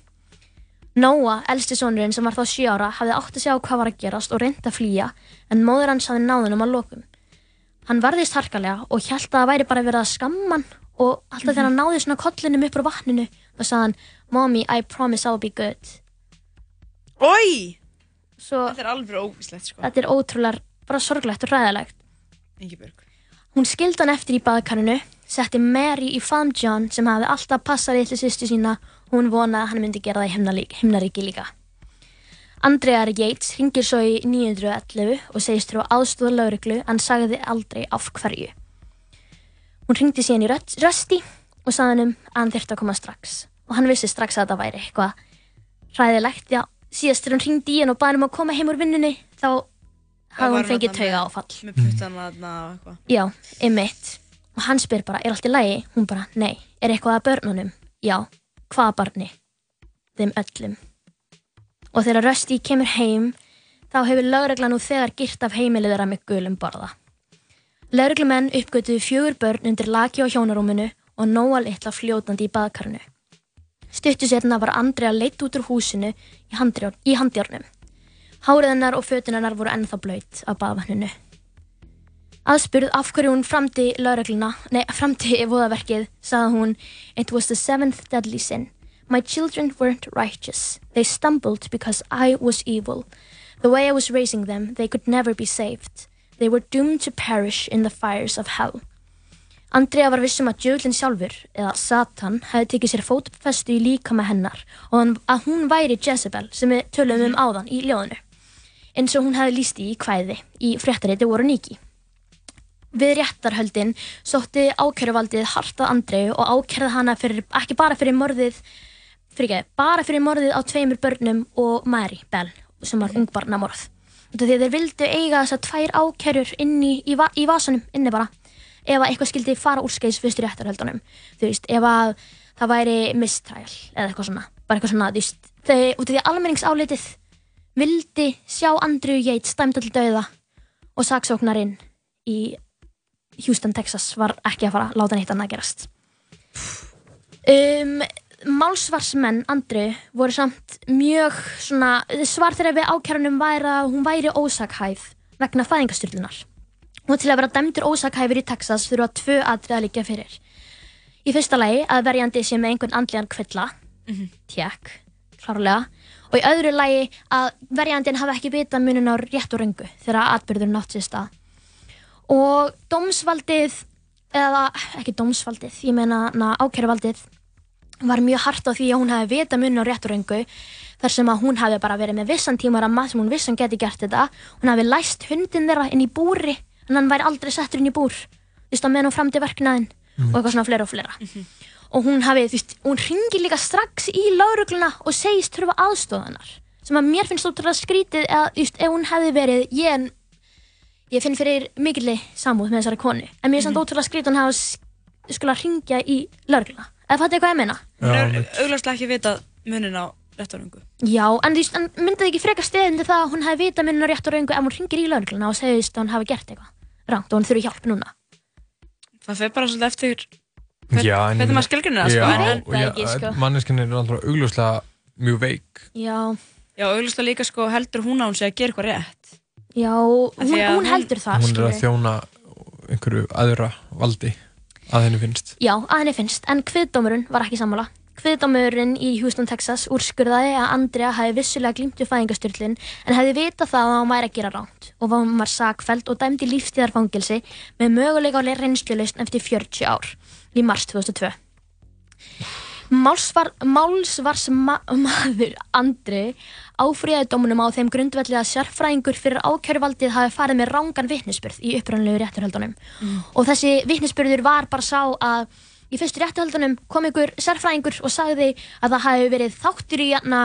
D: Noah, elsti sonurinn sem var þá sjö ára, hafði átt að sjá hvað var að gerast og reyndi að flýja, en móður hans hafði náðunum að lokum. Hann varðist harkalega og hjælt að það væri bara verið að skamma hann og alltaf þegar hann náði svona kollinum upp úr vatninu, þá sagði hann, Mommy, I promise I'll be good.
C: Ói!
D: Svo
C: Þetta er alveg óvíslegt, sko.
D: þetta er ótrúlega bara sorglegt og ræðilegt.
C: Ingibjörg.
D: Hún skildi hann eftir í baðkarinu, setti Mary í faðm John sem hafði alltaf passað litlu sýstu sína og hún vonaði að hann myndi gera það í himnaríki líka. Andrea Yates ringir svo í 911 og segist þurfa aðstóða lauruglu en sagði aldrei af hverju. Hún ringdi síðan í Röst- Rösti og sagði hann um að hann þyrfti að koma strax og hann vissi strax að þetta væri eitthvað hræðilegt, já, síðast þegar hún ringdi í hann og baði hann um að koma heim úr vinnunni þá hafði hún fengið tauga áfall.
C: Með puttana þarna og eitthvað.
D: Já, einmitt. Og hann spyr bara, er allt í lagi? Hún bara, nei. Er eitthvað að börnunum? Já. Hvaða barni? Þeim öllum. Og þegar Rösti kemur heim, þá hefur lögreglan nú þegar girt af heimilið þeirra með gulum borða. Lögreglumenn uppgötuðu fjögur börn undir laki á hjónarúminu og nóa litla fljótandi í baðkarinu. Stuttu setna var Andrea leitt út úr húsinu í handjárnum. Hárið hennar og fötin hennar voru ennþá blöyt af baðvanninu. Aðspurð af hverju hún framdi laurugluna, nei, framdi voðaverkið, sagði hún It was the seventh deadly sin. My children weren't righteous. They stumbled because I was evil. The way I was raising them, they could never be saved. They were doomed to perish in the fires of hell. Andrea var vissum að djöðlinn sjálfur, eða Satan, hefði tekið sér fótfestu í líka með hennar og að hún væri Jezebel sem við tölum um áðan í ljóðinu. Eins og hún hefði líst í í kvæði í fréttariti voru nýki. Við réttarhöldin sótti ákæruvaldið hartað Andreu og ákærði hana fyrir, ekki bara fyrir morðið, fyrir ekki, bara fyrir morðið á tveimur börnum og Mary Bell sem var ungbarnamorð. Því að þeir vildu eiga þessar tvær ákærur inni í, va í vasanum, inni bara, ef að eitthvað skildi fara úr skeiðs fyrstu réttarhöldunum. Þú veist, ef að það væri mistræl eða eitthvað svona, bara eitthvað svona, þú veist, þau, út af því að almenningsálitið vildi sjá Andrew Yates dæmda til dauða og saksóknarinn í Houston, Texas var ekki að fara að láta neitt annað gerast. Um, málsvarsmenn Andru voru samt mjög svona, svar þeirra við ákjærunum væri að hún væri ósakhæf vegna fæðingastyrlunar. Og til að vera dæmdur ósakhæfur í Texas þurfa tvö atrið að liggja fyrir. í fyrsta lagi að verjandi sé með einhvern andlegan kvilla
C: Mhm.
D: tjekk, klárlega og í öðru lagi að verjandin hafi ekki vita munin á rétt og röngu þegar atbyrður nátt sér stað. Og dómsvaldið eða ekki dómsvaldið, ég meina na, ákæruvaldið var mjög hart á því að hún hafi vita munin á rétt og röngu þar sem að hún hafi bara verið með vissan tímaramma sem hún vissan geti gert þetta. Hún hafi læst hundin þeirra inn í búri en hann væri aldrei settur inn í búr þú veist að meðan hún framdi verknaðin og eitthvað svona fleira og fleira og hún hafi, þú veist, hún ringir líka strax í laurugluna og segist þurfa aðstóðanar sem að mér finnst ótrúlega skrítið eða, þú veist, ef hún hefði verið ég, ég finn fyrir mikilli samúð með þessari konu, en mér finnst mm ótrúlega skrítið að hún hafa skula ringja í laurugluna eða fattu hvað ég meina?
C: Hún er augljóslega ekki vitað munin á réttaröngu.
D: Já, en þú veist, en myndið ekki freka steðindi það að hún hefði vita minna rétt og raungu ef hún ringir í laurugluna og segist að hún hafi gert eitthvað rangt og hún þurfi hjálp núna?
C: Það fer bara svolítið eftir hvernig maður skilgrunir það, sko, en-
D: sko.
E: Manneskinn er alltaf augljóslega mjög veik
D: Já,
C: Já, augljóslega líka sko heldur hún að hún sé að gera eitthvað rétt.
D: já, hún,
C: að
D: hún heldur það
E: Hún er að þjóna einhverju aðra valdi að henni finnst
D: Já, að henni finnst, en kviðdómurinn var ekki sammála. Kviðdómurinn í Houston, Texas úrskurðaði að Andrea hafi vissulega glýmt við fæðingastyrlin en hefði vita það að hann væri að gera ránt og var sakfæld og dæmd í lífstíðarfangilsi með möguleika á reynslulausn eftir 40 ár í mars 2002. Málsvar, málsvarsmaður Andri áfríðaði dómunum á þeim grundvelli að sérfræðingur fyrir ákjöruvaldið hafi farið með rángan vitnisspurð í upprannlegu rétturhöldunum og þessi vitnisspurður var bara sá að í fyrstu rétturhöldunum kom ykkur sérfræðingur og sagði að það hafi verið þáttur í jæna,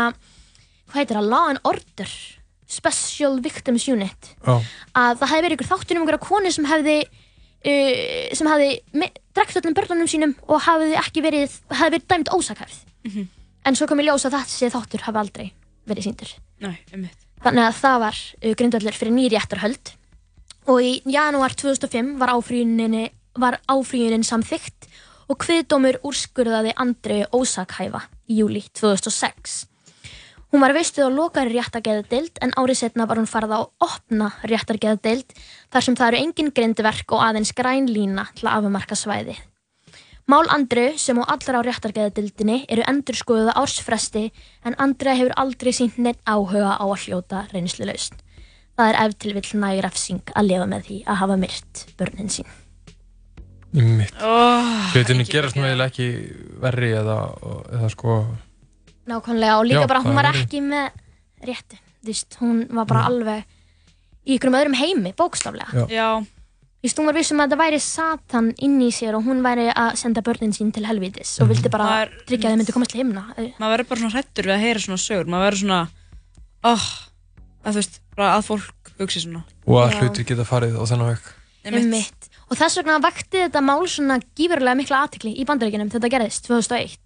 D: hvað heitir það, Law and Order Special Victims Unit.
E: Já,
D: að það hefði verið ykkur þáttur um einhverja konu sem hefði uh, sem hefði me- drekkt öllum börnunum sínum og ekki verið hefði verið dæmt ósakhæfð. En svo kom í ljós að þessi þáttur hafi aldrei verið síndur
C: Nei, einmitt.
D: þannig að það var uh, grundvöldur fyrir nýri réttarhöld. Og í janúar 2005 var áfríuninni var áfríunin samþykkt og kviðdómur úrskurðaði Andri ósakhæfa í júli 2006 Hún var veistuð á lokari réttargeðadeild en árið setna var hún farið á opna réttargeðadeild þar sem það eru engin grindverk og aðeins græn lína til að afumarka svæði. Mál Andru sem og allra á réttargeðadeildinni eru endur skoðuða ársfresti en Andra hefur aldrei sínt neitt áhuga á að hljóta reynslulausn. Það er ef til vill næg refsing að lifa með því að hafa myrt börnin sín.
E: mitt
C: Oh,
E: Hlutinni gerast nú eiginlega ekki verri eða, eða sko
D: Nákvæmlega og líka
E: Já,
D: bara hún var ekki með réttu. Þú veist, hún var bara alveg í ykkurum öðrum heimi, bókstaflega.
E: Já.
D: Þú veist, hún var vissum að það væri Satan inn í sér og hún væri að senda börnin sín til helvítis og vildi bara
C: Maður-
D: tryggja að þau myndi komast til himna.
C: maður verður bara svona hrættur við að heyra svona sögur. Maður verður svona, oh, að þú veist, bara að fólk hugsi svona.
E: og að
D: Já.
E: hlutir geta farið á þennan vekk
D: Einmitt. Og þess vegna vakti þetta mál svona gífurlega mikla aðtekli í bandaríkinum þetta gerðist 2001.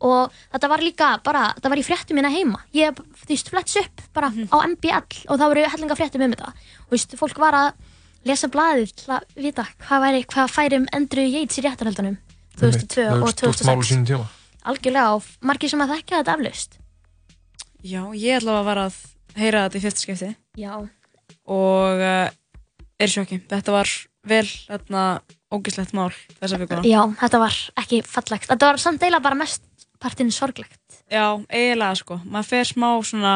D: Og þetta var líka bara, þetta var í fréttum mína heima. Ég, þú veist, fletts upp bara
C: Mhm.
D: á MBL og það voru hellinga fréttum um þetta. Og þú veist, fólk var að lesa blaðið til að vita hvað, væri, hvað færi um Andrew Yates í réttarhaldunum 2002
E: Það
D: og
E: er stórt mál á
D: 2006.
E: sínum tíma
D: Algjörlega og margir sem að þekka þetta aflaust.
C: Já, ég ætla að vara að heyra þetta í fyrsta skipti
D: Já.
C: og uh, er í sjokki. Þetta var vel, þarna, ógislegt mál þessa vikuna.
D: Já, þetta var ekki fallegt. Þetta var samt eiginlega bara mest partinn sorglegt.
C: Já, eiginlega sko. Maður fer smá svona,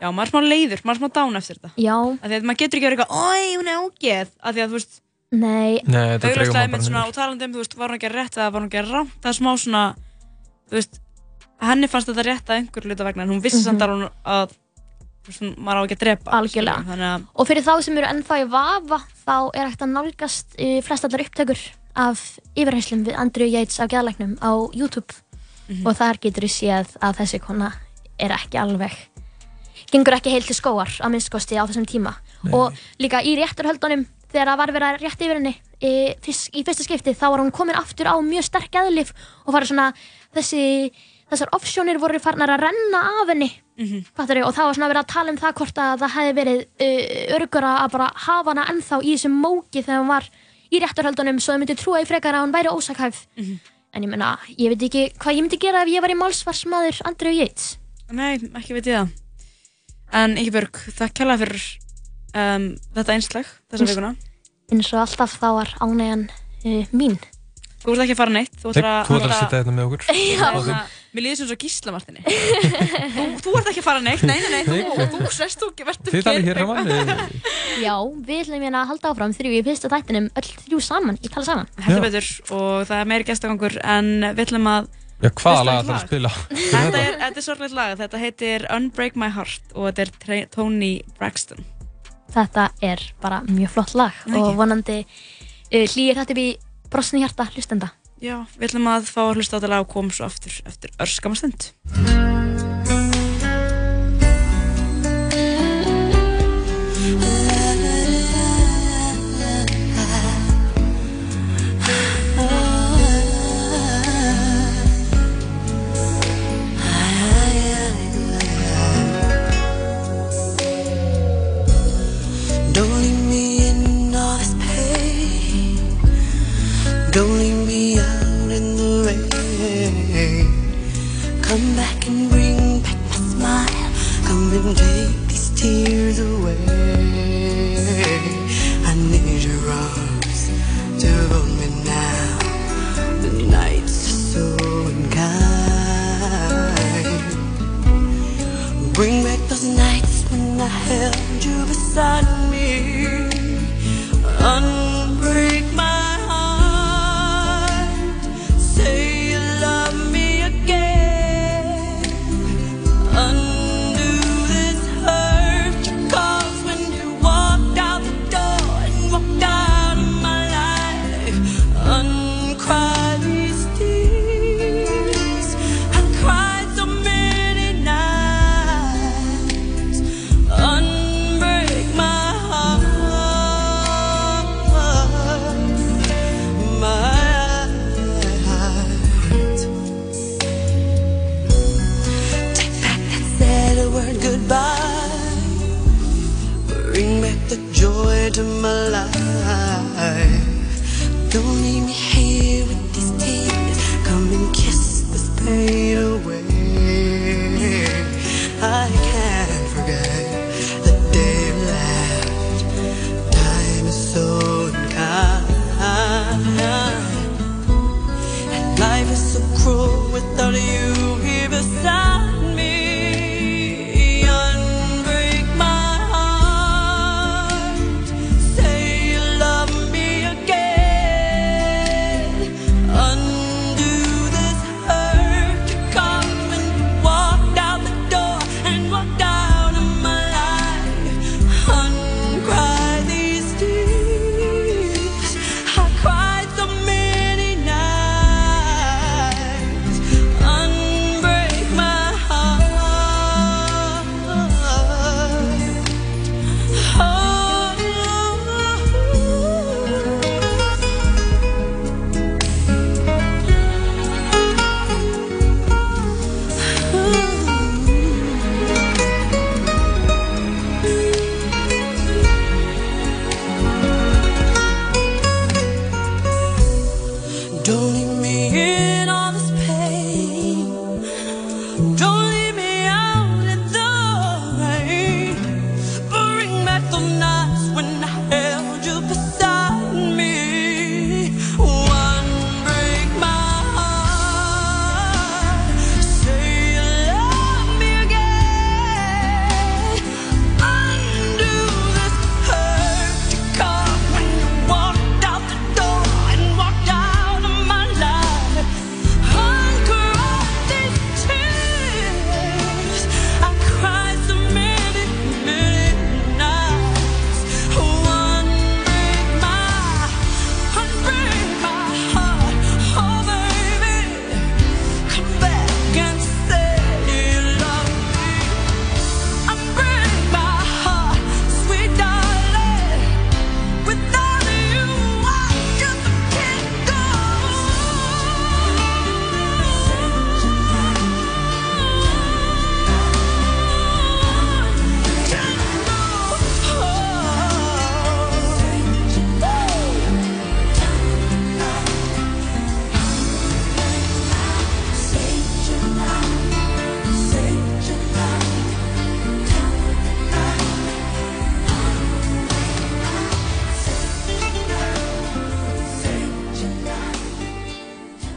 C: já, maður er smá leiður, maður er smá dán eftir þetta.
D: Já,
C: Af því að maður getur ekki verið eitthvað, oi, hún er ógeð. Af því að þú veist,
D: nei,
E: Nei, þetta dregur
C: augljóslega
E: maður
C: einmitt
E: bara
C: svona,
E: niður
C: og talandi um, þú veist, var hún að gera rétt eða var hún að gera rámt, það er smá svona, þú veist, henni fannst þetta rétt að einhver hluta vegna, en hún vissi samt að hún að, þú veist, hún- maður á ekki að drepa.
D: Mhm. Algjörlega.
C: skilurðu, Þannig að,
D: Og fyrir þá sem eru ennþá í vafa þá er hægt að nálgast uh, flest allar upptökur af yfirheyslum við Andrew Yates af geðlæknum á YouTube og þar getur við séð að þessi kona er ekki alveg gengur ekki heil til skóar að minnskosti á þessum tíma. Og líka í rétturhöldunum þegar það var verið að rétt yfir henni í, í fyrsta skipti þá var hún komin aftur á mjög sterk eðlif og farið svona þessi þessar offsjónir voru farnar að renna af henni. Fattarðu? og það var svona verið að tala um það hvort að það hefði verið uh, örgura að bara hafa hana ennþá í þessum móki þegar hún var í rétturhöldunum svo þau myndi trúa í frekar að hún væri ósakhæf en ég meina, ég veit ekki hvað ég myndi gera ef ég var í málsvarsmaður Andrew Yates
C: nei, ekki veit ég það. En Íkibjörg, það kella fyrir um, þetta einsleg, þessa vikuna.
D: eins og alltaf þá var ánægjan uh, mín
J: Þú ert ekki að fara neitt, þú ætlar að...
E: ætlar að sitja hérna með okkur
D: Já.
E: Á.
J: Mér líður sem svo gísla, Martini. þú, þú ert ekki að fara neitt, nei, nei, nei, þú, þú sest þú ekki, verður
E: Þið talið hér saman við-
D: Já, við ætlum hérna að halda áfram þrjú í fyrsta þættinum öll þrjú saman, ég tala saman.
J: Heldur betur og það er meiri gestagangur en við ætlum að
E: Já, hvaða lag
J: á
E: ætlar að spila?
J: Þetta er, þetta er sorgleitt lag, þetta heitir Unbreak My Heart og þetta er Tony Braxton.
D: Þetta er bara mjög flott lag
J: Nei,
D: og vonandi uh, hlýir þetta upp í brosni hjarta hlustenda.
J: Já, við ætlum að fá að hlusta á þetta lag og koma svo aftur eftir örskama stund.